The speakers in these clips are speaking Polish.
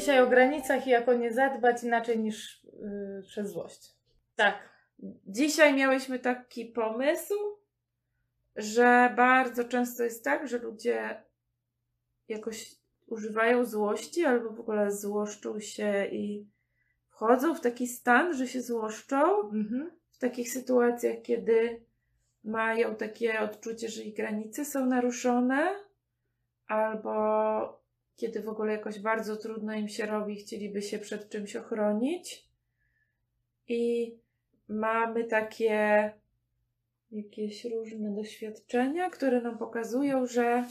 Dzisiaj o granicach i jak o nie zadbać inaczej niż yy, przez złość. Tak. Dzisiaj miałyśmy taki pomysł, że bardzo często jest tak, że ludzie jakoś używają złości albo w ogóle złoszczą się i wchodzą w taki stan, że się złoszczą Mhm. w takich sytuacjach, kiedy mają takie odczucie, że ich granice są naruszone, albo kiedy w ogóle jakoś bardzo trudno im się robi, chcieliby się przed czymś ochronić. I mamy takie jakieś różne doświadczenia, które nam pokazują, że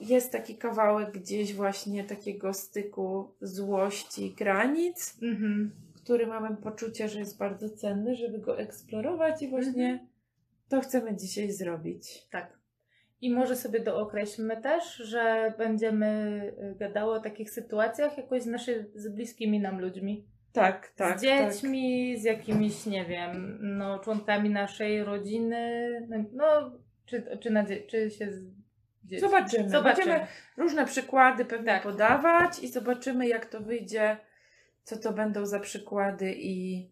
jest taki kawałek gdzieś właśnie takiego styku złości granic, Mhm. który mamy poczucie, że jest bardzo cenny, żeby go eksplorować i właśnie to chcemy dzisiaj zrobić. Tak. I może sobie dookreślmy też, że będziemy y, gadały o takich sytuacjach jakoś z naszymi, z bliskimi nam ludźmi. Tak, tak. z dziećmi, z jakimiś, nie wiem, no, członkami naszej rodziny. No, czy, czy, na, czy się z dziećmi. Zobaczymy. Zobaczymy. Będziemy różne przykłady pewnie Tak. podawać i zobaczymy, jak to wyjdzie, co to będą za przykłady i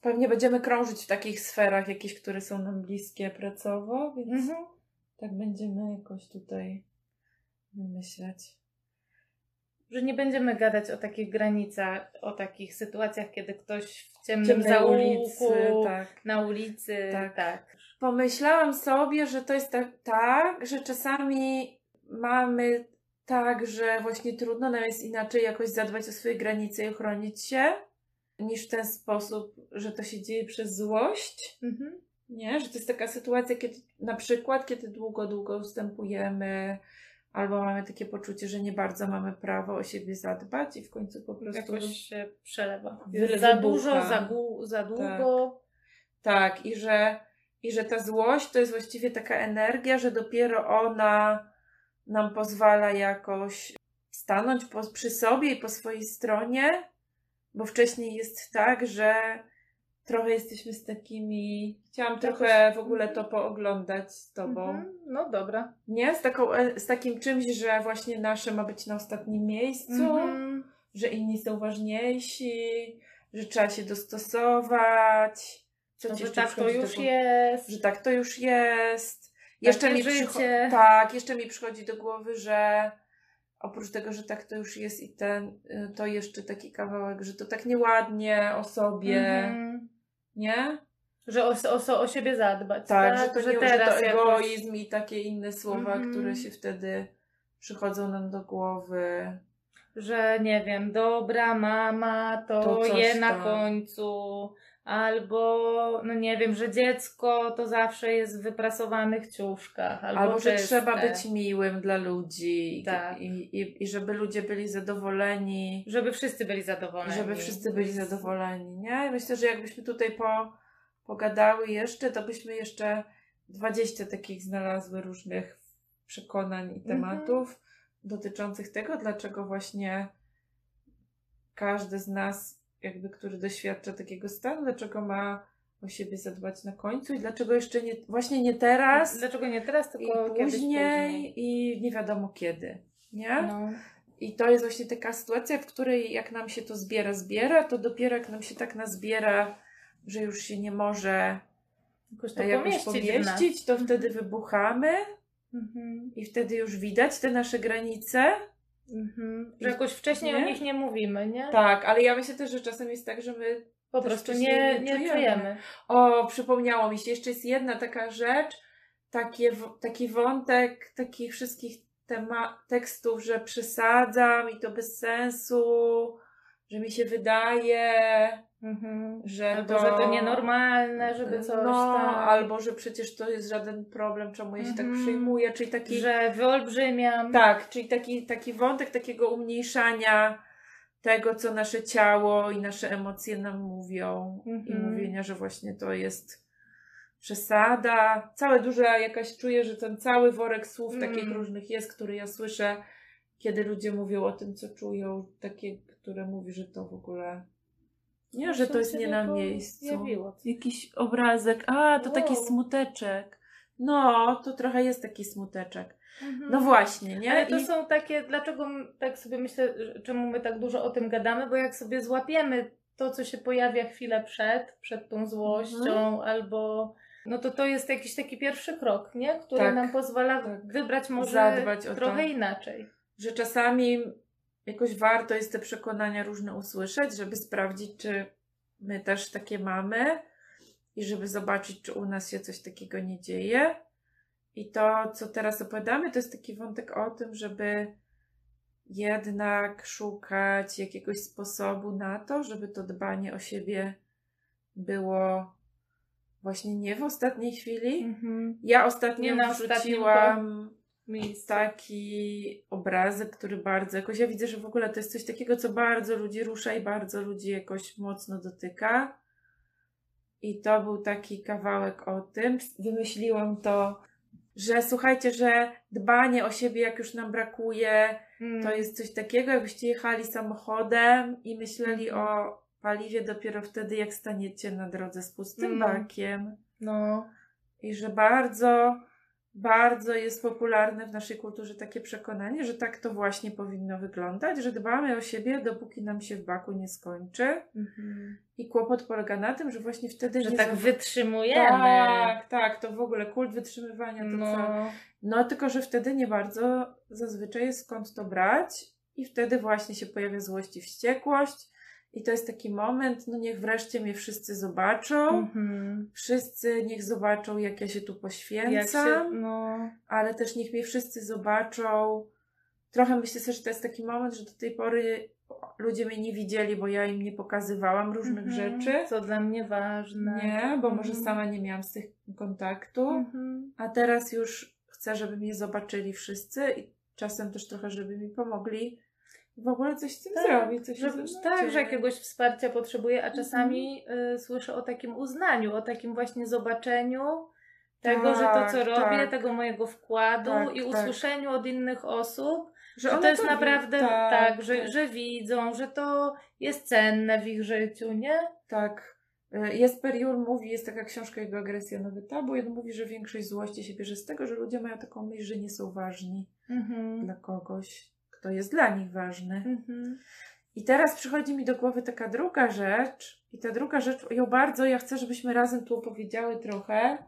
pewnie będziemy krążyć w takich sferach jakieś, które są nam bliskie pracowo, więc Mhm. Tak będziemy jakoś tutaj wymyślać. Że nie będziemy gadać o takich granicach, o takich sytuacjach, kiedy ktoś w ciemnym Ciemnej zaułku, ulicy, tak. na ulicy, Tak. tak. Pomyślałam sobie, że to jest tak, tak, że czasami mamy tak, że właśnie trudno nam jest inaczej jakoś zadbać o swoje granice i ochronić się, niż w ten sposób, że to się dzieje przez złość. Mhm. Nie? Że to jest taka sytuacja, kiedy na przykład, kiedy długo, długo ustępujemy, albo mamy takie poczucie, że nie bardzo mamy prawo o siebie zadbać i w końcu po prostu. Jakoś się przelewa. Jest za wybucha. dużo, za, gu, za długo. Tak, i że, i że ta złość to jest właściwie taka energia, że dopiero ona nam pozwala jakoś stanąć po, przy sobie i po swojej stronie, bo wcześniej jest tak, że trochę jesteśmy z takimi. Chciałam trochę w ogóle to pooglądać z tobą. Mhm. No dobra. Nie? Z, taką, e, z takim czymś, że właśnie nasze ma być na ostatnim miejscu Mhm. że inni są ważniejsi, że trzeba się dostosować. Co No, że jeszcze tak to już głowy? jest. Że tak to już jest. Jeszcze mi, przycho- tak, jeszcze mi przychodzi do głowy, że oprócz tego, że tak to już jest i ten, y, to jeszcze taki kawałek, że to tak nieładnie o sobie, Mhm. Nie? Że o, o, o siebie zadbać. Tak, Tak, że to, nie, że teraz to jakoś- egoizm i takie inne słowa, Mhm. które się wtedy przychodzą nam do głowy. że nie wiem, dobra mama to, To je na tam. końcu, albo no nie wiem, że dziecko to zawsze jest w wyprasowanych ciuszkach, albo, Albo, że czyste. trzeba być miłym dla ludzi Tak. i, i, i żeby ludzie byli zadowoleni, Żeby wszyscy byli zadowoleni. żeby wszyscy byli zadowoleni, nie? I myślę, że jakbyśmy tutaj po, pogadały jeszcze, to byśmy jeszcze 20 takich znalazły różnych przekonań i Mhm. tematów dotyczących tego, dlaczego właśnie każdy z nas, jakby, który doświadcza takiego stanu, dlaczego ma o siebie zadbać na końcu i dlaczego jeszcze nie, właśnie nie teraz, Dlaczego nie teraz, i tylko kiedyś później, później. i nie wiadomo kiedy, nie? No. I to jest właśnie taka sytuacja, w której jak nam się to zbiera, zbiera, to dopiero jak nam się tak nazbiera, że już się nie może Jakoś to to jakoś pomieścić, pomieścić, to wtedy wybuchamy Mhm. i wtedy już widać te nasze granice. Mhm. Że jakoś wcześniej Nie? o nich nie mówimy, nie? Tak, ale ja myślę też, że czasem jest tak, że my Po prostu nie, nie czujemy. czujemy. O, przypomniało mi się, jeszcze jest jedna taka rzecz, takie, taki wątek takich wszystkich tema- tekstów, że przesadzam i to bez sensu, że mi się wydaje, Mhm. że Albo, to... że to nienormalne, żeby coś no, albo że przecież to jest żaden problem, czemu ja się tak Mhm. przejmuję, czyli taki... Że wyolbrzymiam. Tak, czyli taki, taki wątek takiego umniejszania tego, co nasze ciało i nasze emocje nam mówią i Mhm. mówienia, że właśnie to jest przesada. Całe duża jakaś, czuję, że ten cały worek słów Mm. takich różnych jest, który ja słyszę, kiedy ludzie mówią o tym, co czują, takie, które mówi, że to w ogóle nie, że to jest nie na miejscu. Zjawiło. Jakiś obrazek, a to taki Wow. smuteczek. No, to trochę jest taki smuteczek. Mhm. No właśnie, nie? Ale to I- są takie, dlaczego tak sobie myślę, czemu my tak dużo o tym gadamy, bo jak sobie złapiemy to, co się pojawia chwilę przed, przed tą złością, Mhm. albo no to to jest jakiś taki pierwszy krok, nie? Który Tak, nam pozwala tak. wybrać może Zadbać o to. trochę inaczej. że czasami jakoś warto jest te przekonania różne usłyszeć, żeby sprawdzić, czy my też takie mamy i żeby zobaczyć, czy u nas się coś takiego nie dzieje. I to, co teraz opowiadamy, to jest taki wątek o tym, żeby jednak szukać jakiegoś sposobu na to, żeby to dbanie o siebie było właśnie nie w ostatniej chwili. Mhm. Ja ostatnio Nie wrzuciłam Miejsce. taki obrazek, który bardzo jakoś ja widzę, że w ogóle to jest coś takiego, co bardzo ludzi rusza i bardzo ludzi jakoś mocno dotyka. I to był taki kawałek o tym. Wymyśliłam to, że słuchajcie, że dbanie o siebie, jak już nam brakuje, Mm. to jest coś takiego, jakbyście jechali samochodem i myśleli Mhm. o paliwie dopiero wtedy, jak staniecie na drodze z pustym Mm. bakiem No, i że bardzo, bardzo jest popularne w naszej kulturze takie przekonanie, że tak to właśnie powinno wyglądać, że dbamy o siebie, dopóki nam się w baku nie skończy. mhm. I kłopot polega na tym, że właśnie wtedy że nie tak wytrzymujemy. Tak, tak, to w ogóle kult wytrzymywania to co. No, No tylko, że wtedy nie bardzo zazwyczaj jest skąd to brać i wtedy właśnie się pojawia złość i wściekłość. I to jest taki moment, no niech wreszcie mnie wszyscy zobaczą. mhm. Wszyscy niech zobaczą, jak ja się tu poświęcam, się, no, ale też niech mnie wszyscy zobaczą. Trochę myślę sobie, że to jest taki moment, że do tej pory ludzie mnie nie widzieli, bo ja im nie pokazywałam różnych Mhm. rzeczy. Co dla mnie ważne. Nie, bo może Mhm. sama nie miałam z tych kontaktu. Mhm. A teraz już chcę, żeby mnie zobaczyli wszyscy i czasem też trochę, żeby mi pomogli w ogóle coś z tym Tak, zrobić. Coś że, tak, że jakiegoś wsparcia potrzebuje, a czasami y, słyszę o takim uznaniu, o takim właśnie zobaczeniu tego, że to, Tak, co robię, tak. tego mojego wkładu Tak, i tak. usłyszeniu od innych osób, że, że to jest wi- naprawdę tak, że, tak. że widzą, że to jest cenne w ich życiu, nie? Tak. Y, Jesper Juhl mówi, jest taka książka jego Agresja Nowy Tabu i on mówi, że większość złości się bierze z tego, że ludzie mają taką myśl, że nie są ważni Mhm. dla kogoś, kto jest dla nich ważny. Mhm. I teraz przychodzi mi do głowy taka druga rzecz i ta druga rzecz, ją bardzo ja chcę, żebyśmy razem tu opowiedziały trochę,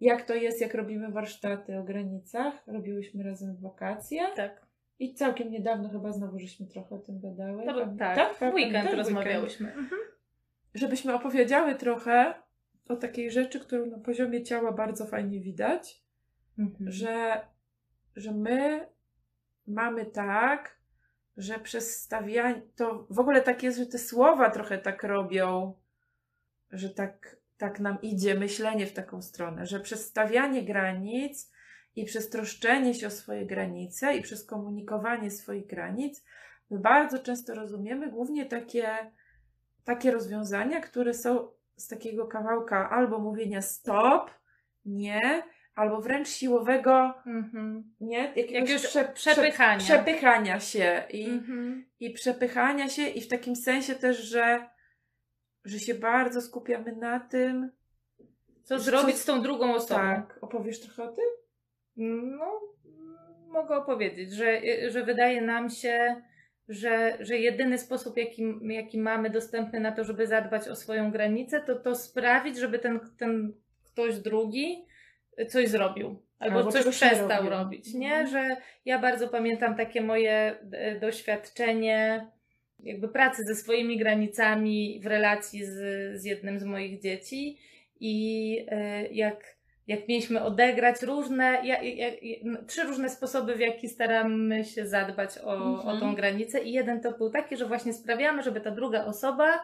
jak to jest, jak robimy warsztaty o granicach. Robiłyśmy razem w wakacje Tak, i całkiem niedawno chyba znowu żeśmy trochę o tym gadały. to, Pamię- tak, w weekend pamiętasz? rozmawiałyśmy. Mhm. żebyśmy opowiedziały trochę o takiej rzeczy, którą na poziomie ciała bardzo fajnie widać, Mhm. że, że my mamy tak, że przez stawianie, to w ogóle tak jest, że te słowa trochę tak robią, że tak, tak nam idzie myślenie w taką stronę, że przez stawianie granic i przez troszczenie się o swoje granice i przez komunikowanie swoich granic, my bardzo często rozumiemy głównie takie, takie rozwiązania, które są z takiego kawałka albo mówienia stop, nie, albo wręcz siłowego, Mhm. nie, jakiegoś, prze, przepychania. Prze, przepychania się i, Mhm. i przepychania się i w takim sensie też, że, że się bardzo skupiamy na tym. Co zrobić coś- z tą drugą osobą? Tak, opowiesz trochę o tym? No, mogę opowiedzieć, że, że wydaje nam się, że, że jedyny sposób, jaki, jaki mamy dostępny na to, żeby zadbać o swoją granicę, to to sprawić, żeby ten, ten ktoś drugi coś zrobił. Albo, Albo coś przestał robić, nie? Mhm. Że ja bardzo pamiętam takie moje e, doświadczenie jakby pracy ze swoimi granicami w relacji z, z jednym z moich dzieci i e, jak, jak mieliśmy odegrać różne, ja, ja, ja, no, trzy różne sposoby, w jaki staramy się zadbać o, Mhm. o tą granicę i jeden to był taki, że właśnie sprawiamy, żeby ta druga osoba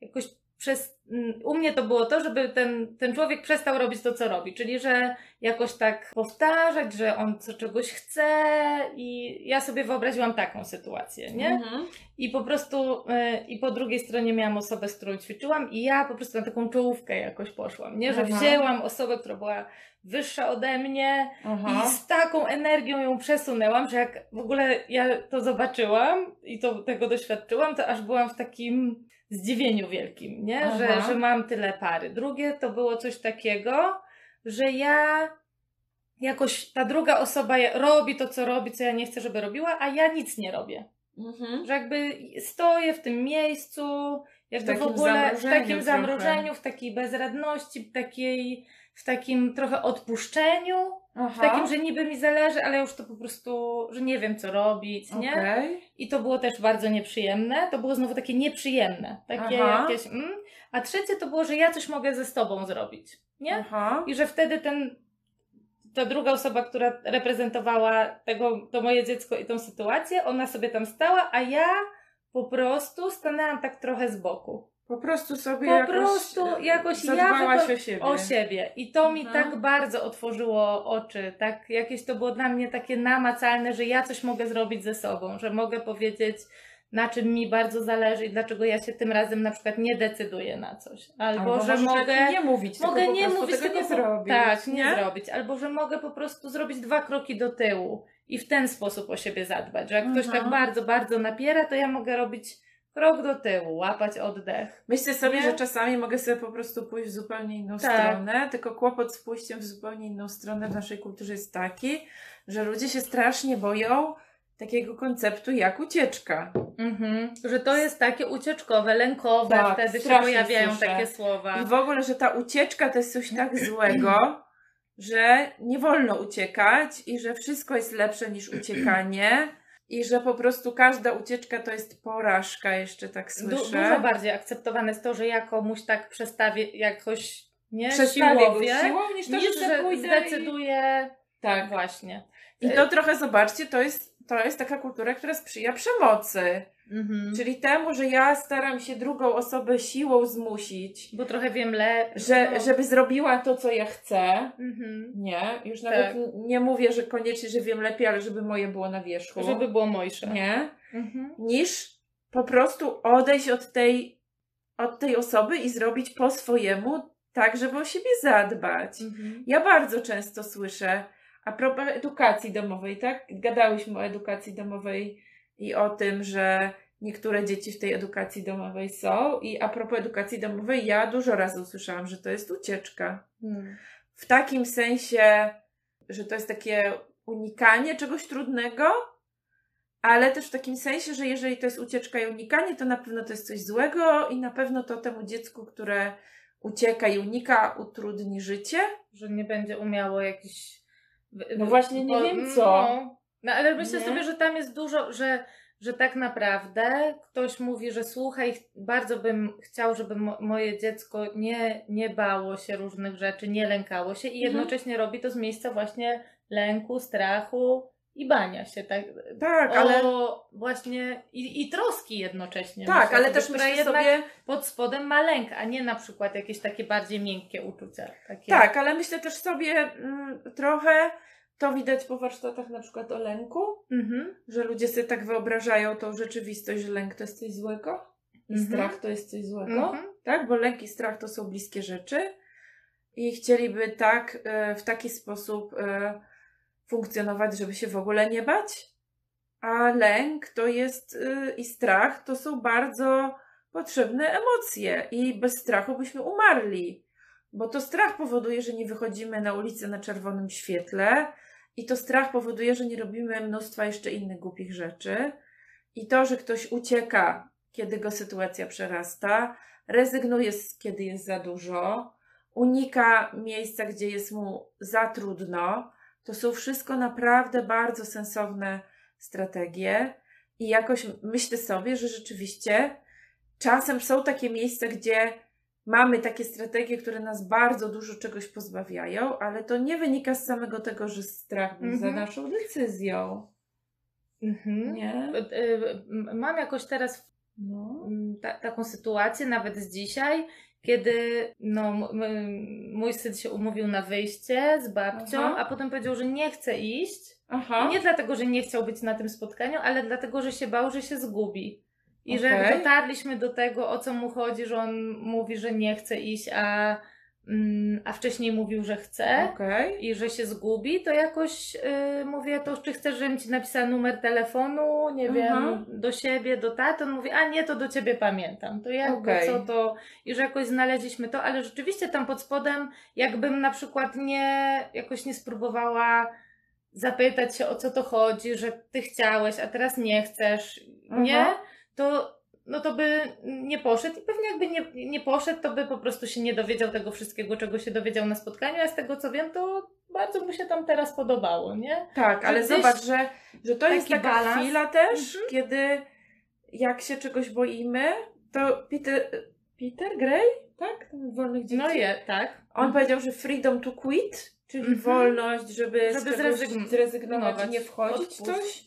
jakoś przez, mm, u mnie to było to, żeby ten, ten człowiek przestał robić to, co robi, czyli że jakoś tak powtarzać, że on co czegoś chce i ja sobie wyobraziłam taką sytuację, nie? Mhm. I po prostu, y, i po drugiej stronie miałam osobę, z którą ćwiczyłam i ja po prostu na taką czołówkę jakoś poszłam, nie? Że Aha. wzięłam osobę, która była wyższa ode mnie Aha. i z taką energią ją przesunęłam, że jak w ogóle ja to zobaczyłam i to, tego doświadczyłam, to aż byłam w takim zdziwieniu wielkim, nie? Że, Aha. że mam tyle pary. Drugie to było coś takiego, że ja jakoś ta druga osoba robi to, co robi, co ja nie chcę, żeby robiła, a ja nic nie robię. Mhm. Że jakby stoję w tym miejscu, jakby w, takim ogóle w zamrożeniu takim trochę. zamrożeniu, w takiej bezradności, w takiej, w takim trochę odpuszczeniu, w Aha. takim, że niby mi zależy, ale już to po prostu, że nie wiem co robić, nie? I to było też bardzo nieprzyjemne. To było znowu takie nieprzyjemne. Takie Aha. jakieś. Mm. A trzecie to było, że ja coś mogę ze sobą zrobić. Nie? Aha. I że wtedy ten. Ta druga osoba, która reprezentowała tego, to moje dziecko i tą sytuację, ona sobie tam stała, a ja po prostu stanęłam tak trochę z boku. Po prostu sobie Po jakoś, prostu e, jakoś ja o siebie. O siebie. I to mi Mhm. tak bardzo otworzyło oczy. Tak, jakieś to było dla mnie takie namacalne, że ja coś mogę zrobić ze sobą, że mogę powiedzieć, na czym mi bardzo zależy i dlaczego ja się tym razem na przykład nie decyduję na coś. Albo, Albo że mogę. nie mówić, Mogę nie mówić, tego nie po- zrobić. Tak, nie, zrobić. Albo że mogę po prostu zrobić dwa kroki do tyłu i w ten sposób o siebie zadbać. Że jak ktoś Mhm. tak bardzo, bardzo napiera, to ja mogę robić krok do tyłu, łapać oddech. Myślę sobie, Nie? że czasami mogę sobie po prostu pójść w zupełnie inną Tak. stronę, tylko kłopot z pójściem w zupełnie inną stronę w naszej kulturze jest taki, że ludzie się strasznie boją takiego konceptu jak ucieczka. Mhm. Że to jest takie ucieczkowe, lękowe, Tak, wtedy się pojawiają słyszę. takie słowa. I w ogóle, że ta ucieczka to jest coś tak złego, że nie wolno uciekać i że wszystko jest lepsze niż uciekanie. I że po prostu każda ucieczka to jest porażka, jeszcze tak Du- słyszę. dużo bardziej akceptowane jest to, że ja komuś tak przestawię jakoś, nie, Przestawię siłowie, siłą, niż to, niż że, że pójdę zdecyduję, I... Tak. właśnie. I to trochę, zobaczcie, to jest, to jest taka kultura, która sprzyja przemocy. Mhm. Czyli temu, że ja staram się drugą osobę siłą zmusić, Bo trochę wiem lepiej. że, żeby zrobiła to, co ja chcę. Mhm. Nie, już nawet Tak. nie mówię, że koniecznie, że wiem lepiej, ale żeby moje było na wierzchu. Żeby było mojsze. Nie, Mhm. niż po prostu odejść od tej, od tej osoby i zrobić po swojemu, tak, żeby o siebie zadbać. Mhm. Ja bardzo często słyszę, a propos edukacji domowej, tak? Gadałyśmy o edukacji domowej i o tym, że niektóre dzieci w tej edukacji domowej są. I a propos edukacji domowej, ja dużo razy usłyszałam, że to jest ucieczka. Mhm. W takim sensie, że to jest takie unikanie czegoś trudnego, ale też w takim sensie, że jeżeli to jest ucieczka i unikanie, to na pewno to jest coś złego i na pewno to temu dziecku, które ucieka i unika, utrudni życie. Że nie będzie umiało jakiś. No właśnie nie wiem co. No, no ale myślę Nie? sobie, że tam jest dużo, że, że tak naprawdę ktoś mówi, że słuchaj, ch- bardzo bym chciał, żeby mo- moje dziecko nie, nie bało się różnych rzeczy, nie lękało się i Mhm. jednocześnie robi to z miejsca właśnie lęku, strachu i bania się, tak? Tak, o, ale właśnie i, i troski jednocześnie. tak, myślę ale też myślę sobie, pod spodem ma lęk, a nie na przykład jakieś takie bardziej miękkie uczucia. Takie... tak, ale myślę też sobie mm, trochę, to widać po warsztatach na przykład o lęku, Mhm. że ludzie sobie tak wyobrażają tą rzeczywistość, że lęk to jest coś złego i Mhm. strach to jest coś złego, Mhm. tak? Bo lęk i strach to są bliskie rzeczy i chcieliby tak, e, w taki sposób e, funkcjonować, żeby się w ogóle nie bać. A lęk to jest e, i strach to są bardzo potrzebne emocje i bez strachu byśmy umarli. Bo to strach powoduje, że nie wychodzimy na ulicę na czerwonym świetle, i to strach powoduje, że nie robimy mnóstwa jeszcze innych głupich rzeczy. I to, że ktoś ucieka, kiedy go sytuacja przerasta, rezygnuje, z- kiedy jest za dużo, unika miejsca, gdzie jest mu za trudno, to są wszystko naprawdę bardzo sensowne strategie. I jakoś myślę sobie, że rzeczywiście czasem są takie miejsca, gdzie mamy takie strategie, które nas bardzo dużo czegoś pozbawiają, ale to nie wynika z samego tego, że strach był za Mhm. naszą decyzją. Mhm. Nie? Y, m- Mam jakoś teraz No. ta, taką sytuację, nawet z dzisiaj, kiedy no, mój syn się umówił na wyjście z babcią, Aha. a potem powiedział, że nie chce iść. Nie dlatego, że nie chciał być na tym spotkaniu, ale dlatego, że się bał, że się zgubi. I że Okej. dotarliśmy do tego, o co mu chodzi, że on mówi, że nie chce iść, a a wcześniej mówił, że chce Okej. i że się zgubi, to jakoś y, mówię, to czy chcesz, żebym ci napisała numer telefonu, nie wiem, Mhm. do siebie, do taty, on mówi, a nie, to do ciebie pamiętam, to jakby Okej. co to, i że jakoś znaleźliśmy to, ale rzeczywiście tam pod spodem, jakbym na przykład nie, jakoś nie spróbowała zapytać się o co to chodzi, że ty chciałeś, a teraz nie chcesz, nie, Mhm. to no to by nie poszedł i pewnie jakby nie, nie poszedł, to by po prostu się nie dowiedział tego wszystkiego, czego się dowiedział na spotkaniu, a z tego co wiem, to bardzo mu się tam teraz podobało, nie? Tak, ale gdzieś zobacz, że, że to jest taka balans. chwila też, Mhm. kiedy jak się czegoś boimy, to Peter, Peter Gray, tak? Ten wolnych dzieci. No je, tak. On powiedział, że freedom to quit, czyli Mhm. wolność, żeby, Żeby zrezygn- zrezygnować i nie wchodzić w coś.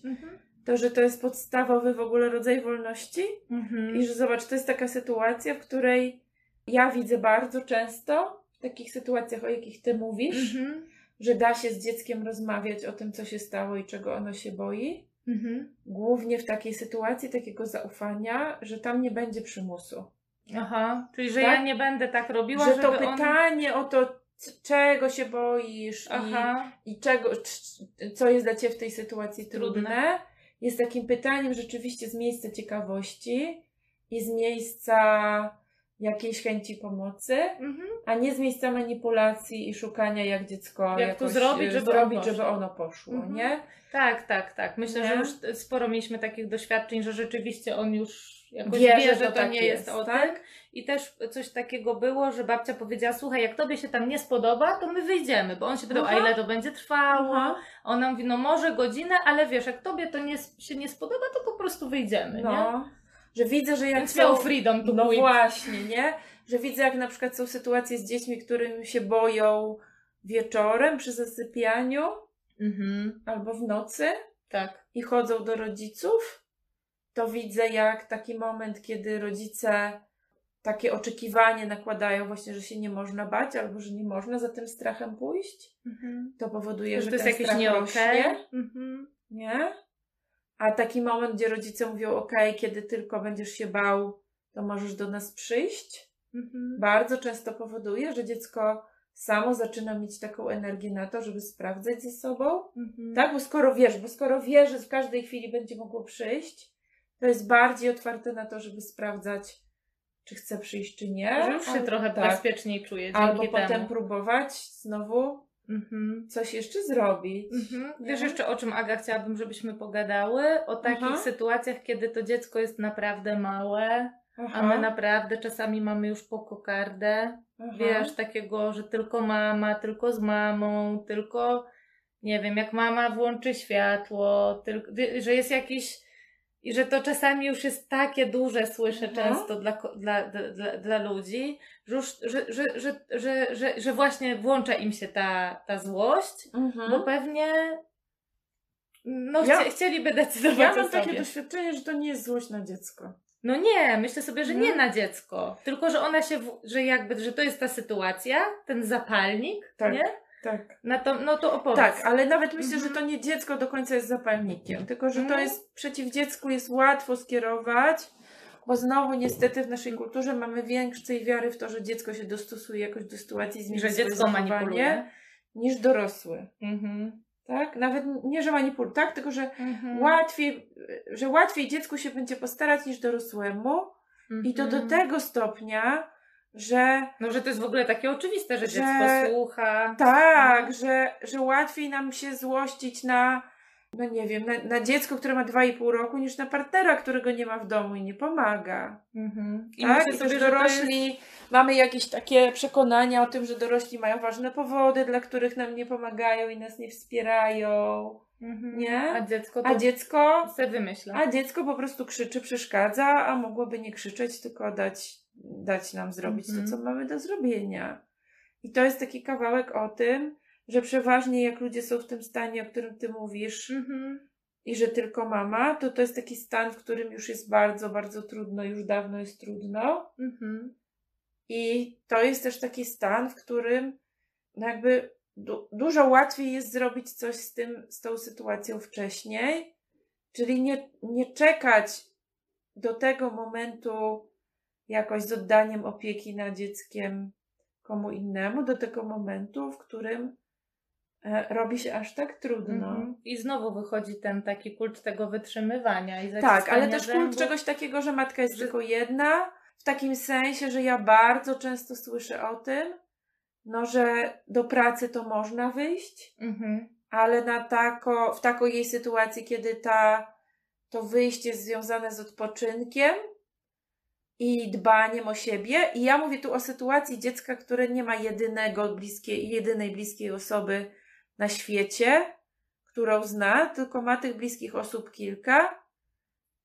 To, że to jest podstawowy w ogóle rodzaj wolności. Mhm. I że zobacz, to jest taka sytuacja, w której ja widzę bardzo często, w takich sytuacjach, o jakich ty mówisz, Mhm. że da się z dzieckiem rozmawiać o tym, co się stało i czego ono się boi. Mhm. Głównie w takiej sytuacji takiego zaufania, że tam nie będzie przymusu. Aha, czyli że Tak? ja nie będę tak robiła, że to on... pytanie o to, czego się boisz i, Aha, i czego, c- co jest dla Ciebie w tej sytuacji trudne, Trudne. Jest takim pytaniem rzeczywiście z miejsca ciekawości i z miejsca jakiejś chęci pomocy, mhm. a nie z miejsca manipulacji i szukania, jak dziecko Jak to zrobić, e, żeby zrobić, ono żeby poszło. ono poszło, Mhm. nie? Tak, tak, tak. Myślę, Nie? że już sporo mieliśmy takich doświadczeń, że rzeczywiście on już jakoś Wie, że że to tak nie jest, jest, o tak? tym. I też coś takiego było, że babcia powiedziała, słuchaj, jak tobie się tam nie spodoba, to my wyjdziemy, bo on się pytał, Aha. a ile to będzie trwało? Aha. Ona mówi, no może godzinę, ale wiesz, jak tobie to nie, się nie spodoba, to po prostu wyjdziemy, nie? No, że widzę, że jak Więc są... freedom to No quit. właśnie, nie? Że widzę, jak na przykład są sytuacje z dziećmi, którym się boją wieczorem przy zasypianiu Mhm, albo w nocy tak. i chodzą do rodziców, to widzę, jak taki moment, kiedy rodzice takie oczekiwanie nakładają właśnie, że się nie można bać albo że nie można za tym strachem pójść, Mhm. to powoduje, Że że to jest ten jakieś nie rośnie, okej. Mhm. nie? A taki moment, gdzie rodzice mówią, ok, kiedy tylko będziesz się bał, to możesz do nas przyjść, Mhm. bardzo często powoduje, że dziecko samo zaczyna mieć taką energię na to, żeby sprawdzać ze sobą. Mhm. Tak, bo skoro wiesz, bo skoro wie, że w każdej chwili będzie mogło przyjść, to jest bardziej otwarte na to, żeby sprawdzać, czy chce przyjść, czy nie. Że już się trochę tak. bezpieczniej czuje dzięki Albo temu. potem próbować znowu Mhm. coś jeszcze zrobić. Mhm. Wiesz jeszcze o czym Aga chciałabym, żebyśmy pogadały? O takich Aha. sytuacjach, kiedy to dziecko jest naprawdę małe, Aha, a my naprawdę czasami mamy już po kokardę. aha. Wiesz, takiego, że tylko mama, tylko z mamą, tylko nie wiem, jak mama włączy światło, tylko, że jest jakiś i że to czasami już jest takie duże, słyszę Mhm. często dla, dla, dla, dla ludzi, że, już, że, że, że, że, właśnie włącza im się ta, ta złość, Mhm. bo pewnie no, Ja- chcie, chcieliby decydować Ja o mam sobie. takie doświadczenie, że to nie jest złość na dziecko. No nie, myślę sobie, że nie Mhm. na dziecko, tylko że ona się, że jakby, że to jest ta sytuacja, ten zapalnik, Tak. nie? Tak. No to, no to opowiedz. Tak, ale nawet myślę, Mhm. że to nie dziecko do końca jest zapalnikiem, tylko że to Mhm. jest przeciw dziecku jest łatwo skierować, bo znowu niestety w naszej kulturze mamy większej wiary w to, że dziecko się dostosuje jakoś do sytuacji, zmieni że dziecko manipuluje. niż dorosły. Mhm. Tak? Nawet nie, że manipuluje, tak? Tylko, że Mhm. łatwiej, że łatwiej dziecku się będzie postarać niż dorosłemu i to do Mhm. tego stopnia, że No, że to jest w ogóle takie oczywiste, że, Że- dziecko słucha. Tak, No. że, że łatwiej nam się złościć na, no nie wiem, na, na dziecko, które ma 2,5 roku, niż na partnera, którego nie ma w domu i nie pomaga. Mhm. I tak? I sobie, dorośli, mamy jakieś takie przekonania o tym, że dorośli mają ważne powody, dla których nam nie pomagają i nas nie wspierają. Jest... Mhm. Nie? A dziecko to A dziecko, se wymyśla. a dziecko po prostu krzyczy, przeszkadza, a mogłoby nie krzyczeć, tylko dać, dać nam zrobić Mhm. to, co mamy do zrobienia. I to jest taki kawałek o tym, że przeważnie jak ludzie są w tym stanie, o którym ty mówisz, Mhm. i że tylko mama, to to jest taki stan, w którym już jest bardzo, bardzo trudno, już dawno jest trudno. Mhm. I to jest też taki stan, w którym no jakby du- dużo łatwiej jest zrobić coś z tym, z tą sytuacją wcześniej, czyli nie, nie czekać do tego momentu jakoś z oddaniem opieki nad dzieckiem komu innemu do tego momentu, w którym e, robi się aż tak trudno. Mhm. I znowu wychodzi ten taki kult tego wytrzymywania i Tak, ale też zębów. kult czegoś takiego, że matka jest Że- tylko jedna, w takim sensie, że ja bardzo często słyszę o tym, no, że do pracy to można wyjść, Mhm. ale na tako, w takiej jej sytuacji, kiedy ta, to wyjście jest związane z odpoczynkiem i dbaniem o siebie. I ja mówię tu o sytuacji dziecka, które nie ma jedynego bliskiej, jedynej bliskiej osoby na świecie, którą zna, tylko ma tych bliskich osób kilka.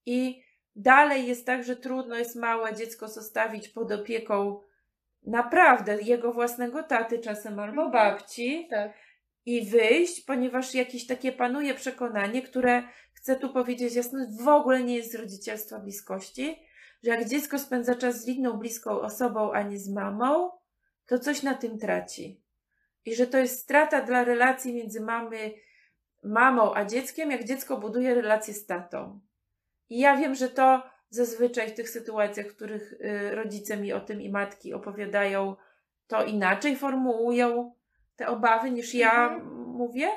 I dalej jest tak, że trudno jest małe dziecko zostawić pod opieką naprawdę jego własnego taty czasem albo Mhm. babci Tak. i wyjść, ponieważ jakieś takie panuje przekonanie, które chcę tu powiedzieć jasno, w ogóle nie jest z rodzicielstwa bliskości, że jak dziecko spędza czas z inną bliską osobą, a nie z mamą, to coś na tym traci. I że to jest strata dla relacji między mamy, mamą a dzieckiem, jak dziecko buduje relację z tatą. I ja wiem, że to zazwyczaj w tych sytuacjach, w których y, rodzice mi o tym i matki opowiadają, to inaczej formułują te obawy niż ja Mhm. mówię.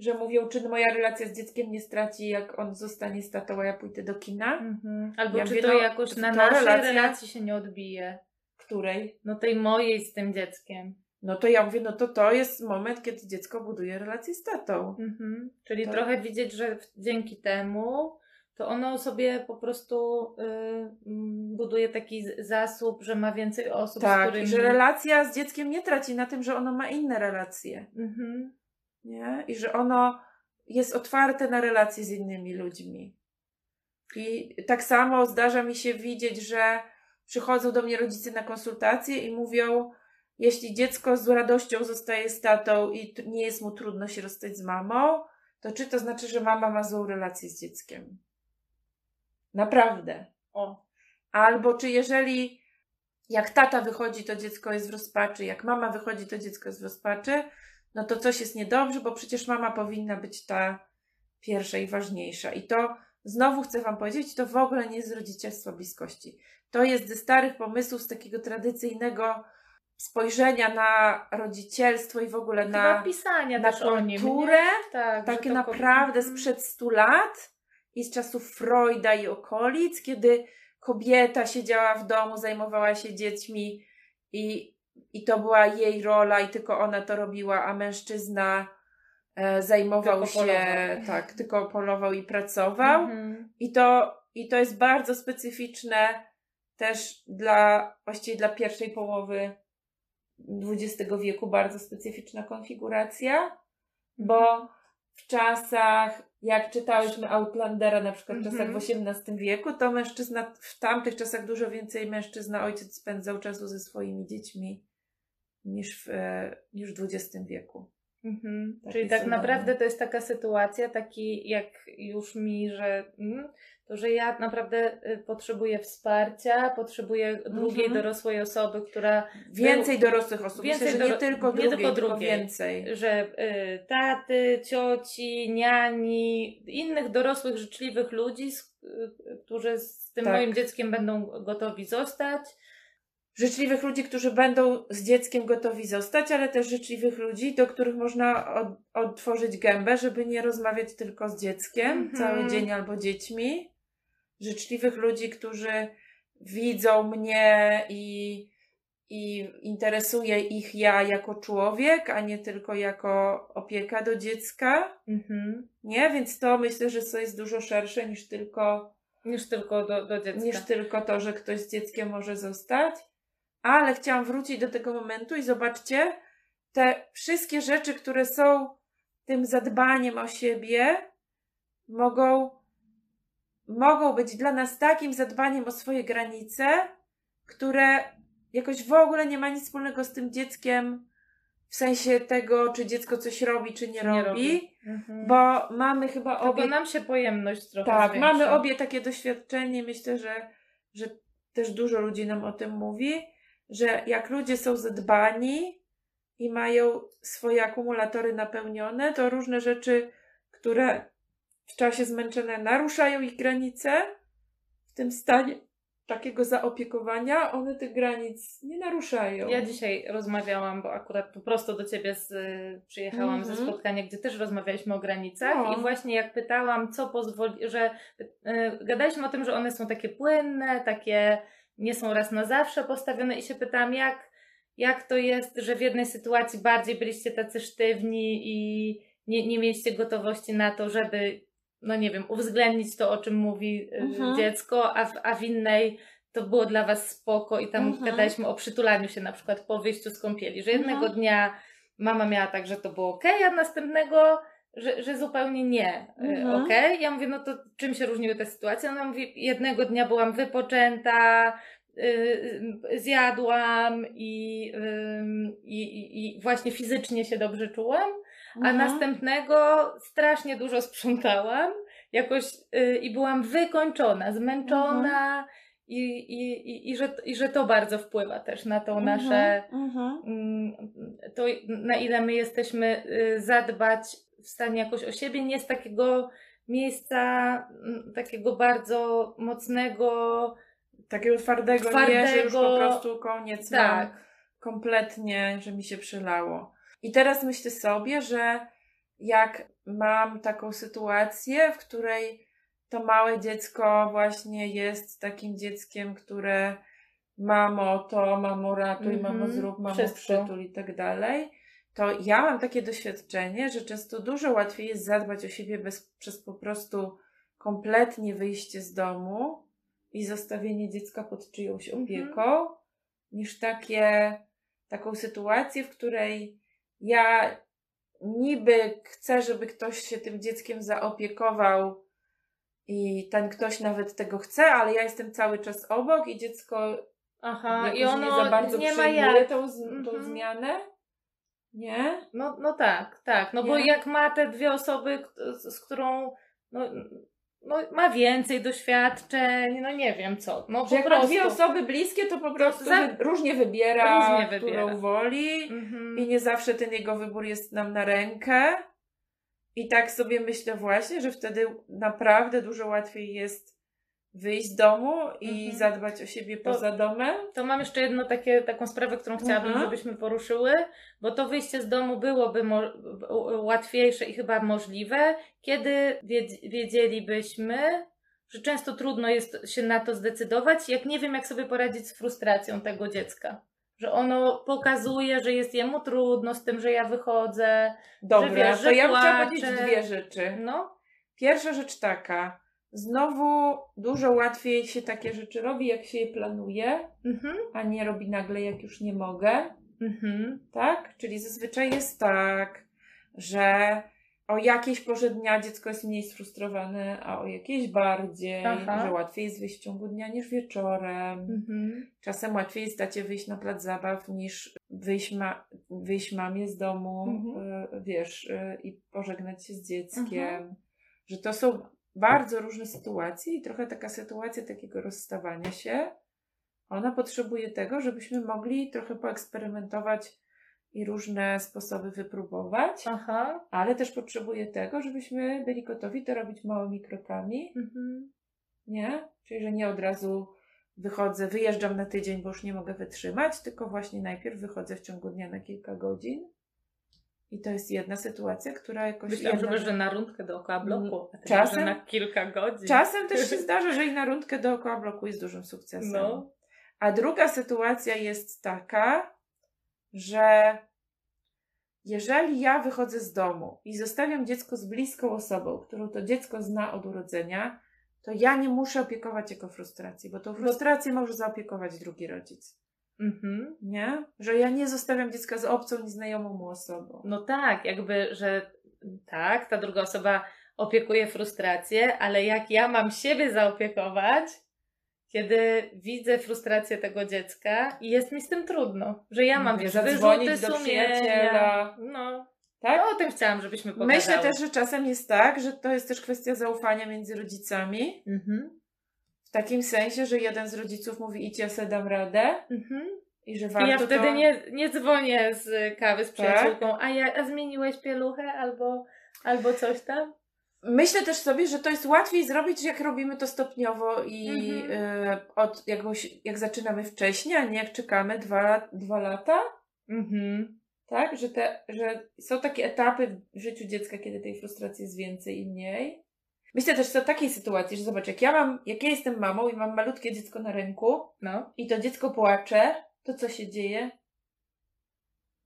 Że mówią, czy moja relacja z dzieckiem nie straci, jak on zostanie z tatą, a ja pójdę do kina. Mhm. Albo Ja czy mówię, to no, jakoś na naszej relacja- relacji się nie odbije? Której? No tej mojej z tym dzieckiem. No to ja mówię, no to to jest moment, kiedy dziecko buduje relację z tatą. Mhm. Czyli To- trochę widzieć, że dzięki temu to ono sobie po prostu y, mm, buduje taki z- zasób, że ma więcej osób, z Tak, którymi... i że relacja z dzieckiem nie traci na tym, że ono ma inne relacje. Mhm. Nie? I że ono jest otwarte na relacje z innymi ludźmi. I tak samo zdarza mi się widzieć, że przychodzą do mnie rodzice na konsultacje i mówią, jeśli dziecko z radością zostaje z tatą i nie jest mu trudno się rozstać z mamą, to czy to znaczy, że mama ma złą relację z dzieckiem? Naprawdę. O. Albo czy jeżeli jak tata wychodzi, to dziecko jest w rozpaczy, jak mama wychodzi, to dziecko jest w rozpaczy, no to coś jest niedobrze, bo przecież mama powinna być ta pierwsza i ważniejsza. I to znowu chcę Wam powiedzieć, to w ogóle nie jest z rodzicielstwa bliskości. To jest ze starych pomysłów, z takiego tradycyjnego spojrzenia na rodzicielstwo i w ogóle Chyba na, pisania na nim. kulturę, nie? Tak, takie naprawdę ko- sprzed stu lat i z czasów Freuda i okolic, kiedy kobieta siedziała w domu, zajmowała się dziećmi i, i to była jej rola i tylko ona to robiła, a mężczyzna e, zajmował Tylko się, polował. tak, tylko polował i pracował. Mhm. I to, I to jest bardzo specyficzne też dla, właściwie dla pierwszej połowy XX wieku, bardzo specyficzna konfiguracja, bo w czasach, jak czytałyśmy Outlandera, na przykład w czasach Mhm. w XVIII wieku, to mężczyzna, w tamtych czasach dużo więcej mężczyzna, ojciec spędzał czasu ze swoimi dziećmi niż w, e, niż w XX wieku. Mhm. Czyli tak naprawdę to jest taka sytuacja, taki jak już mi, że mm, to, że ja naprawdę y, potrzebuję wsparcia, potrzebuję drugiej Mhm. dorosłej osoby, która Więcej dorosłych osób. Więcej Myślę, że nie tylko nie drugiej, tylko tylko, drugiej. więcej. że y, taty, cioci, niani, innych dorosłych, życzliwych ludzi, z, y, którzy z tym Tak. moim dzieckiem będą gotowi zostać. Życzliwych ludzi, którzy będą z dzieckiem gotowi zostać, ale też życzliwych ludzi, do których można od, otworzyć gębę, żeby nie rozmawiać tylko z dzieckiem Mhm. cały dzień albo dziećmi. Życzliwych ludzi, którzy widzą mnie i, i interesuje ich ja jako człowiek, a nie tylko jako opieka do dziecka. Mhm. Nie, więc to myślę, że to jest dużo szersze niż tylko Niż tylko do, do dziecka. niż tylko to, że ktoś z dzieckiem może zostać. Ale chciałam wrócić do tego momentu i zobaczcie, te wszystkie rzeczy, które są tym zadbaniem o siebie, mogą, mogą być dla nas takim zadbaniem o swoje granice, które jakoś w ogóle nie ma nic wspólnego z tym dzieckiem, w sensie tego, czy dziecko coś robi, czy nie, Czy nie robi, robi. Mhm. bo mamy chyba obie nam się pojemność trochę tak, zwiększa. mamy obie takie doświadczenie. Myślę, że, że też dużo ludzi nam o tym mówi, że jak ludzie są zadbani i mają swoje akumulatory napełnione, to różne rzeczy, które w czasie zmęczenia naruszają ich granice, w tym stanie takiego zaopiekowania, one tych granic nie naruszają. Ja dzisiaj rozmawiałam, bo akurat po prostu do ciebie z, przyjechałam Mhm. ze spotkania, gdzie też rozmawialiśmy o granicach No. i właśnie jak pytałam, co pozwoli, że y, gadaliśmy o tym, że one są takie płynne, takie nie są raz na zawsze postawione i się pytałam, jak, jak to jest, że w jednej sytuacji bardziej byliście tacy sztywni i nie, nie mieliście gotowości na to, żeby, no nie wiem, uwzględnić to, o czym mówi y, Mhm. dziecko, a w, a w innej to było dla was spoko i tam Mhm. gadaliśmy o przytulaniu się na przykład po wyjściu z kąpieli, że jednego Mhm. dnia mama miała tak, że to było ok, a następnego, że, że zupełnie nie y, Mhm. ok. Ja mówię, no to czym się różniły te sytuacje? Ona mówi, jednego dnia byłam wypoczęta, y, y, zjadłam i, i, właśnie fizycznie się dobrze czułam, a Mhm. następnego strasznie dużo sprzątałam jakoś y, i byłam wykończona, zmęczona i, i, i, i, że, i że to bardzo wpływa też na tą nasze, Mhm. mm, to na ile my jesteśmy y, zadbać w stanie jakoś o siebie, nie z takiego miejsca mm, takiego bardzo mocnego, Takiego twardego, nie, że już po Twardego- prostu koniec mam. tak, kompletnie, że mi się przylało. I teraz myślę sobie, że jak mam taką sytuację, w której to małe dziecko właśnie jest takim dzieckiem, które mamo to, mamo ratuj, Mhm, mamo zrób, mamo wszystko. przytul i tak dalej, to ja mam takie doświadczenie, że często dużo łatwiej jest zadbać o siebie bez, przez po prostu kompletnie wyjście z domu i zostawienie dziecka pod czyjąś Mhm. opieką, niż takie, taką sytuację, w której ja niby chcę, żeby ktoś się tym dzieckiem zaopiekował i ten ktoś nawet tego chce, ale ja jestem cały czas obok i dziecko aha, i ono nie za bardzo nie przyjmuje tą, tą Mhm. zmianę. Nie? No, no tak, tak. No bo Nie? jak ma te dwie osoby, z, z którą no, no, ma więcej doświadczeń, no nie wiem co. No po jak ma prostu. dwie osoby bliskie, to po prostu za- różnie wybiera, Różnie wybiera. którą woli. Mhm. I nie zawsze ten jego wybór jest nam na rękę. I tak sobie myślę właśnie, że wtedy naprawdę dużo łatwiej jest wyjść z domu i Mhm. zadbać o siebie To- poza domem. To mam jeszcze jedną takie, taką sprawę, którą chciałabym, Mhm. żebyśmy poruszyły, bo to wyjście z domu byłoby mo- łatwiejsze i chyba możliwe, kiedy wiedz- wiedzielibyśmy, że często trudno jest się na to zdecydować, jak nie wiem, jak sobie poradzić z frustracją tego dziecka. Że ono pokazuje, że jest jemu trudno z tym, że ja wychodzę. Dobra, wiesz, to że ja bym chciała powiedzieć dwie rzeczy. No, Pierwsza rzecz taka. Znowu dużo łatwiej się takie rzeczy robi, jak się je planuje, mhm, a nie robi nagle, jak już nie mogę. mhm, tak? Czyli zazwyczaj jest tak, że o jakiejś porze dnia dziecko jest mniej sfrustrowane, a o jakiejś bardziej, Aha. że łatwiej jest wyjść w ciągu dnia niż wieczorem. mhm. Czasem łatwiej jest dacie wyjść na plac zabaw niż wyjść, ma, wyjść mamie z domu, Mhm. y, wiesz, y, i pożegnać się z dzieckiem. Mhm. Że to są bardzo różne sytuacje i trochę taka sytuacja takiego rozstawania się, ona potrzebuje tego, żebyśmy mogli trochę poeksperymentować i różne sposoby wypróbować, Aha. ale też potrzebuje tego, żebyśmy byli gotowi to robić małymi krokami, Mhm. nie? Czyli, że nie od razu wychodzę, wyjeżdżam na tydzień, bo już nie mogę wytrzymać, tylko właśnie najpierw wychodzę w ciągu dnia na kilka godzin. I to jest jedna sytuacja, która jakoś. Myślałam, jedna... że, na rundkę dookoła bloku, a Czasem- na kilka godzin. Czasem też się zdarza, że i na rundkę dookoła bloku jest dużym sukcesem. No. A druga sytuacja jest taka, że jeżeli ja wychodzę z domu i zostawiam dziecko z bliską osobą, którą to dziecko zna od urodzenia, to ja nie muszę opiekować jego frustracji, bo tą frustrację może zaopiekować drugi rodzic. Mhm. Nie? Że ja nie zostawiam dziecka z obcą, nieznajomą mu osobą. No tak, jakby, że tak, ta druga osoba opiekuje frustrację, ale jak ja mam siebie zaopiekować, kiedy widzę frustrację tego dziecka i jest mi z tym trudno, że ja mam, wiesz, wyrzuty do sumienia. No, Tak? to o tym chciałam, żebyśmy pogadały. Myślę też, że czasem jest tak, że to jest też kwestia zaufania między rodzicami. Mhm. W takim sensie, że jeden z rodziców mówi idź, ja se dam radę Mhm. i że I warto ja wtedy to... nie, nie dzwonię z kawy z Tak? przyjaciółką, a, ja, a zmieniłeś pieluchę albo, albo coś tam? Myślę też sobie, że to jest łatwiej zrobić, jak robimy to stopniowo i Mhm. y, od jakąś, jak zaczynamy wcześniej, a nie jak czekamy dwa, dwa lata. Mhm. Tak? Że, te, że są takie etapy w życiu dziecka, kiedy tej frustracji jest więcej i mniej. Myślę też o takiej sytuacji, że zobacz, jak ja mam, jak ja jestem mamą i mam malutkie dziecko na ręku No. i to dziecko płacze, to co się dzieje?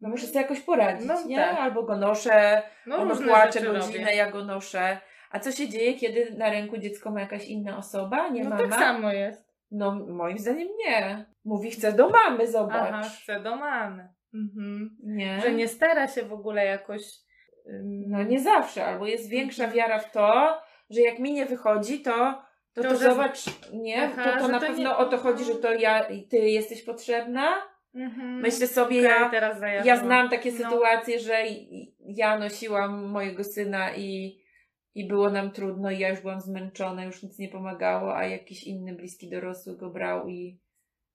No muszę sobie jakoś poradzić, No nie? tak. Albo go noszę, No ono płacze godzinę, robię. ja go noszę. A co się dzieje, kiedy na ręku dziecko ma jakaś inna osoba, nie No mama? tak samo jest. No moim zdaniem nie. Mówi, chcę do mamy, zobacz. Aha, chcę do mamy. Mhm. Nie. Że nie stara się w ogóle jakoś... ym, No nie zawsze, albo jest większa Mhm. wiara w to, że jak mi nie wychodzi, to to, to, To, że- zobacz, nie, Aha, to, to na to pewno nie- o to chodzi, że to ja i ty jesteś potrzebna. Mhm. Myślę sobie, Okej, ja, ja znam takie No. sytuacje, że ja nosiłam mojego syna i, i było nam trudno i ja już byłam zmęczona, już nic nie pomagało, a jakiś inny bliski dorosły go brał i,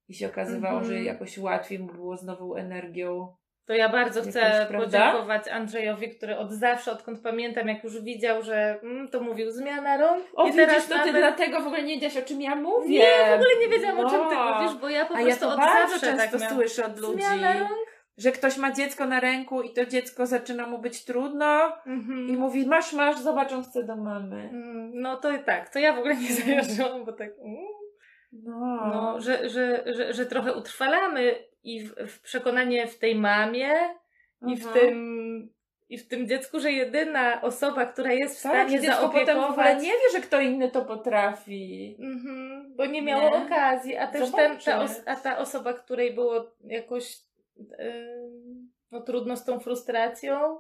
i się okazywało, Mhm. że jakoś łatwiej mu było z nową energią. To ja bardzo Jakoś, chcę prawda? podziękować Andrzejowi, który od zawsze, odkąd pamiętam, jak już widział, że mm, to mówił zmiana rąk. O, I widzisz, teraz to ty nawet... dlatego w ogóle nie wiedziałaś, o czym ja mówię. Nie, w ogóle nie wiedziałam, o czym ty No. mówisz, bo ja po A ja prostu to od bardzo zawsze często tak miałam. słyszę od ludzi, Zmiana rąk? że ktoś ma dziecko na ręku i to dziecko zaczyna mu być trudno Mhm. i mówi, masz, masz, zobacz, on chce do mamy. Mm, No to tak, to ja w ogóle nie zajarzyłam, bo tak... mm. No. No, że, że, że, że trochę utrwalamy i w, w przekonanie w tej mamie i w, Mhm. tym, i w tym dziecku, że jedyna osoba, która jest w tak, stanie że dziecko potem w ogóle nie wie, że kto inny to potrafi. Mhm, bo nie miało Nie? okazji, a też ten, ta, os- a ta osoba, której było jakoś ym, no, trudno z tą frustracją,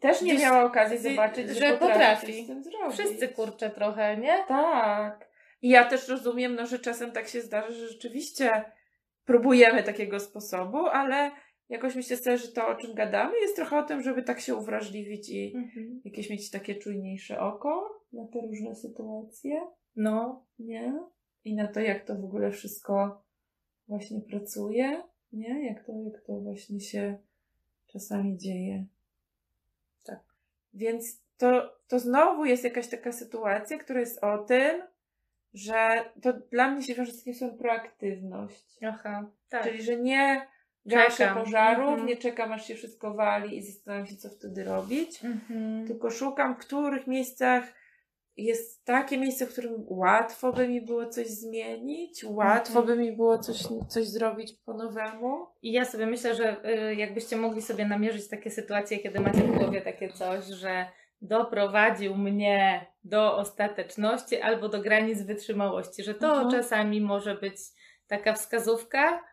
Też nie Gdzieś- miała okazji zobaczyć, że, że potrafi, potrafi. wszyscy kurczę trochę, nie? Tak. I ja też rozumiem, no, że czasem tak się zdarza, że rzeczywiście próbujemy takiego sposobu, ale jakoś myślę sobie, że to, o czym gadamy, jest trochę o tym, żeby tak się uwrażliwić i Mhm. jakieś mieć takie czujniejsze oko na te różne sytuacje, No, nie? I na to, jak to w ogóle wszystko właśnie pracuje, nie? Jak to, jak to właśnie się czasami dzieje. Tak. Więc to, to znowu jest jakaś taka sytuacja, która jest o tym, że to dla mnie się wiąże z takim słowem proaktywność. aha, tak. Czyli, że nie gaszę pożarów, Mhm. nie czekam aż się wszystko wali i zastanawiam się, co wtedy robić. Mhm. Tylko szukam, w których miejscach jest takie miejsce, w którym łatwo by mi było coś zmienić, łatwo Mhm. by mi było coś, coś zrobić po nowemu. I ja sobie myślę, że y, jakbyście mogli sobie namierzyć takie sytuacje, kiedy macie w głowie takie coś, że doprowadził mnie do ostateczności albo do granic wytrzymałości, że to Mhm. czasami może być taka wskazówka,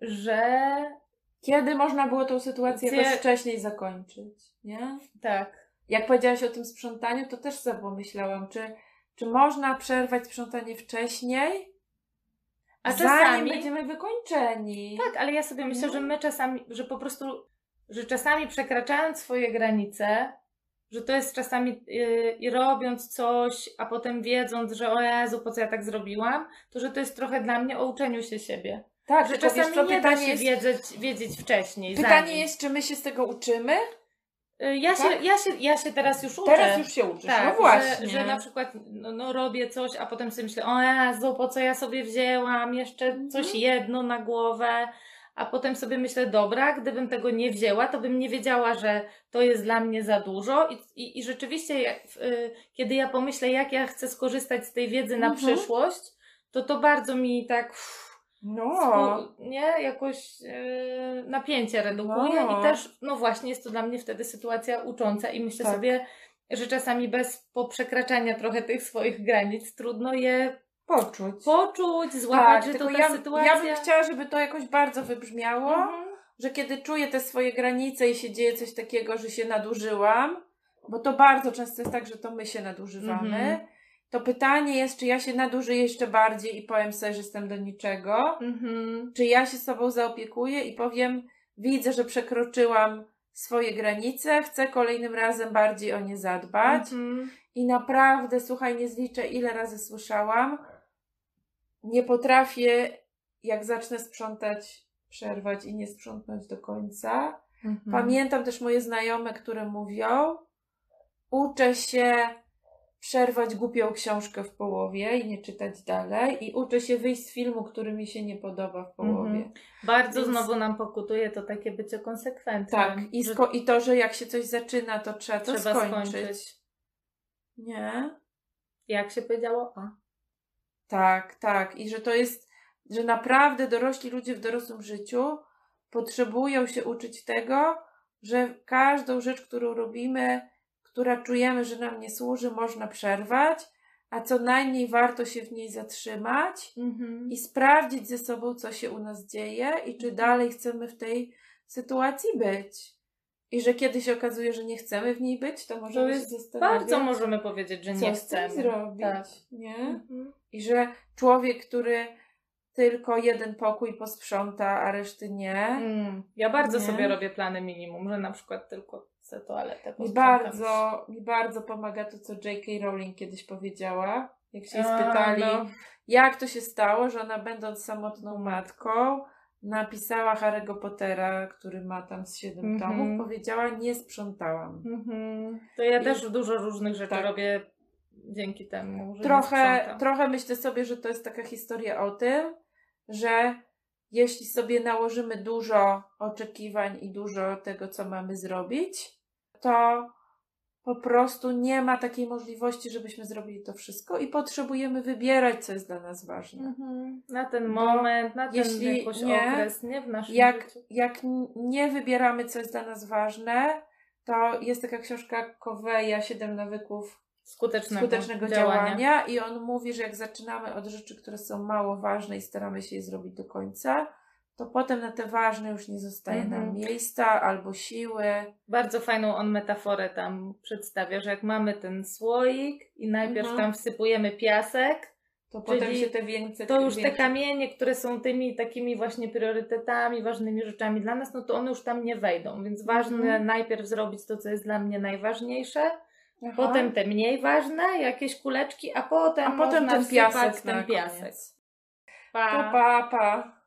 że Kiedy można było tą sytuację Gdzie- jakoś wcześniej zakończyć, nie? tak, Jak powiedziałaś o tym sprzątaniu, to też sobie pomyślałam, czy, czy można przerwać sprzątanie wcześniej, a zanim czasami będziemy wykończeni. tak, ale ja sobie myślę, No. że my czasami, że po prostu, że czasami przekraczając swoje granice, że to jest czasami yy, i robiąc coś, a potem wiedząc, że o Jezu, po co ja tak zrobiłam, to że to jest trochę dla mnie o uczeniu się siebie. tak, że czasami wiesz co, nie da pytanie się jest, wiedzieć, wiedzieć wcześniej. pytanie zanim. jest, czy my się z tego uczymy? Y, Ja, się, tak? ja, się, ja się teraz już uczę. Teraz już się uczysz, tak, no właśnie. Że, że na przykład no, no, robię coś, a potem sobie myślę, o Jezu, po co ja sobie wzięłam jeszcze Mhm. coś jedno na głowę, a potem sobie myślę, dobra, gdybym tego nie wzięła, to bym nie wiedziała, że to jest dla mnie za dużo i, i, i rzeczywiście jak, y, kiedy ja pomyślę, jak ja chcę skorzystać z tej wiedzy na Mhm. przyszłość, to to bardzo mi tak uff, No, nie, jakoś yy, napięcie redukuje No. i też, no właśnie, jest to dla mnie wtedy sytuacja ucząca i myślę Tak. sobie, że czasami bez poprzekraczania trochę tych swoich granic trudno je poczuć. poczuć, złapać, że to ta ja, sytuacja... ja bym chciała, żeby to jakoś bardzo wybrzmiało, Mhm. że kiedy czuję te swoje granice i się dzieje coś takiego, że się nadużyłam, bo to bardzo często jest tak, że to my się nadużywamy, Mhm. to pytanie jest, czy ja się nadużyję jeszcze bardziej i powiem sobie, że jestem do niczego, Mhm. czy ja się sobą zaopiekuję i powiem, widzę, że przekroczyłam swoje granice, chcę kolejnym razem bardziej o nie zadbać. Mhm. I naprawdę, słuchaj, nie zliczę, ile razy słyszałam. Nie potrafię, jak zacznę sprzątać, przerwać i nie sprzątnąć do końca. Mhm. Pamiętam też moje znajome, które mówią, uczę się przerwać głupią książkę w połowie i nie czytać dalej i uczę się wyjść z filmu, który mi się nie podoba w połowie. Mhm. Bardzo Więc- znowu nam pokutuje to takie bycie konsekwentnym. Tak, i, że i to, że jak się coś zaczyna, to trzeba to trzeba skończyć. skończyć. Nie? Jak się powiedziało? A. Tak, tak. I że to jest, że naprawdę dorośli ludzie w dorosłym życiu potrzebują się uczyć tego, że każdą rzecz, którą robimy, która czujemy, że nam nie służy, można przerwać, a co najmniej warto się w niej zatrzymać Mhm. i sprawdzić ze sobą, co się u nas dzieje i czy dalej chcemy w tej sytuacji być. I że kiedy się okazuje, że nie chcemy w niej być, to możemy jest się zastanawiać, Bardzo możemy powiedzieć, że nie chcemy. zrobić. Tak. Nie? Mhm. I że człowiek, który tylko jeden pokój posprząta, a reszty nie. Mm. Ja bardzo Nie? sobie robię plany minimum, że na przykład tylko chcę toaletę Mi posprzątać. bardzo, mi bardzo pomaga to, co J.K. Rowling kiedyś powiedziała. Jak się A, spytali, no. jak to się stało, że ona będąc samotną matką napisała Harry'ego Pottera, który ma tam z siedem Mhm. tomów, powiedziała, nie sprzątałam. Mhm. To ja I- też dużo różnych rzeczy tak. robię dzięki temu, trochę, trochę myślę sobie, że to jest taka historia o tym, że jeśli sobie nałożymy dużo oczekiwań i dużo tego, co mamy zrobić, to po prostu nie ma takiej możliwości, żebyśmy zrobili to wszystko i potrzebujemy wybierać, co jest dla nas ważne. Mhm. Na ten Bo moment, na ten jeśli jakoś nie, okres, nie w naszym Jak, życiu. jak nie wybieramy, co jest dla nas ważne, to jest taka książka Coveya, Siedem nawyków Skutecznego, skutecznego działania. i on mówi, że jak zaczynamy od rzeczy, które są mało ważne i staramy się je zrobić do końca, to potem na te ważne już nie zostaje nam Mhm. miejsca albo siły. Bardzo fajną on metaforę tam przedstawia, że jak mamy ten słoik i najpierw Mhm. tam wsypujemy piasek, To potem się te większe... to już te kamienie, które są tymi takimi właśnie priorytetami, ważnymi rzeczami dla nas, no to one już tam nie wejdą. Więc ważne Mhm. najpierw zrobić to, co jest dla mnie najważniejsze, Aha. potem te mniej ważne, jakieś kuleczki, a potem, A potem ten piasek ten piasek. Pa. To pa, pa.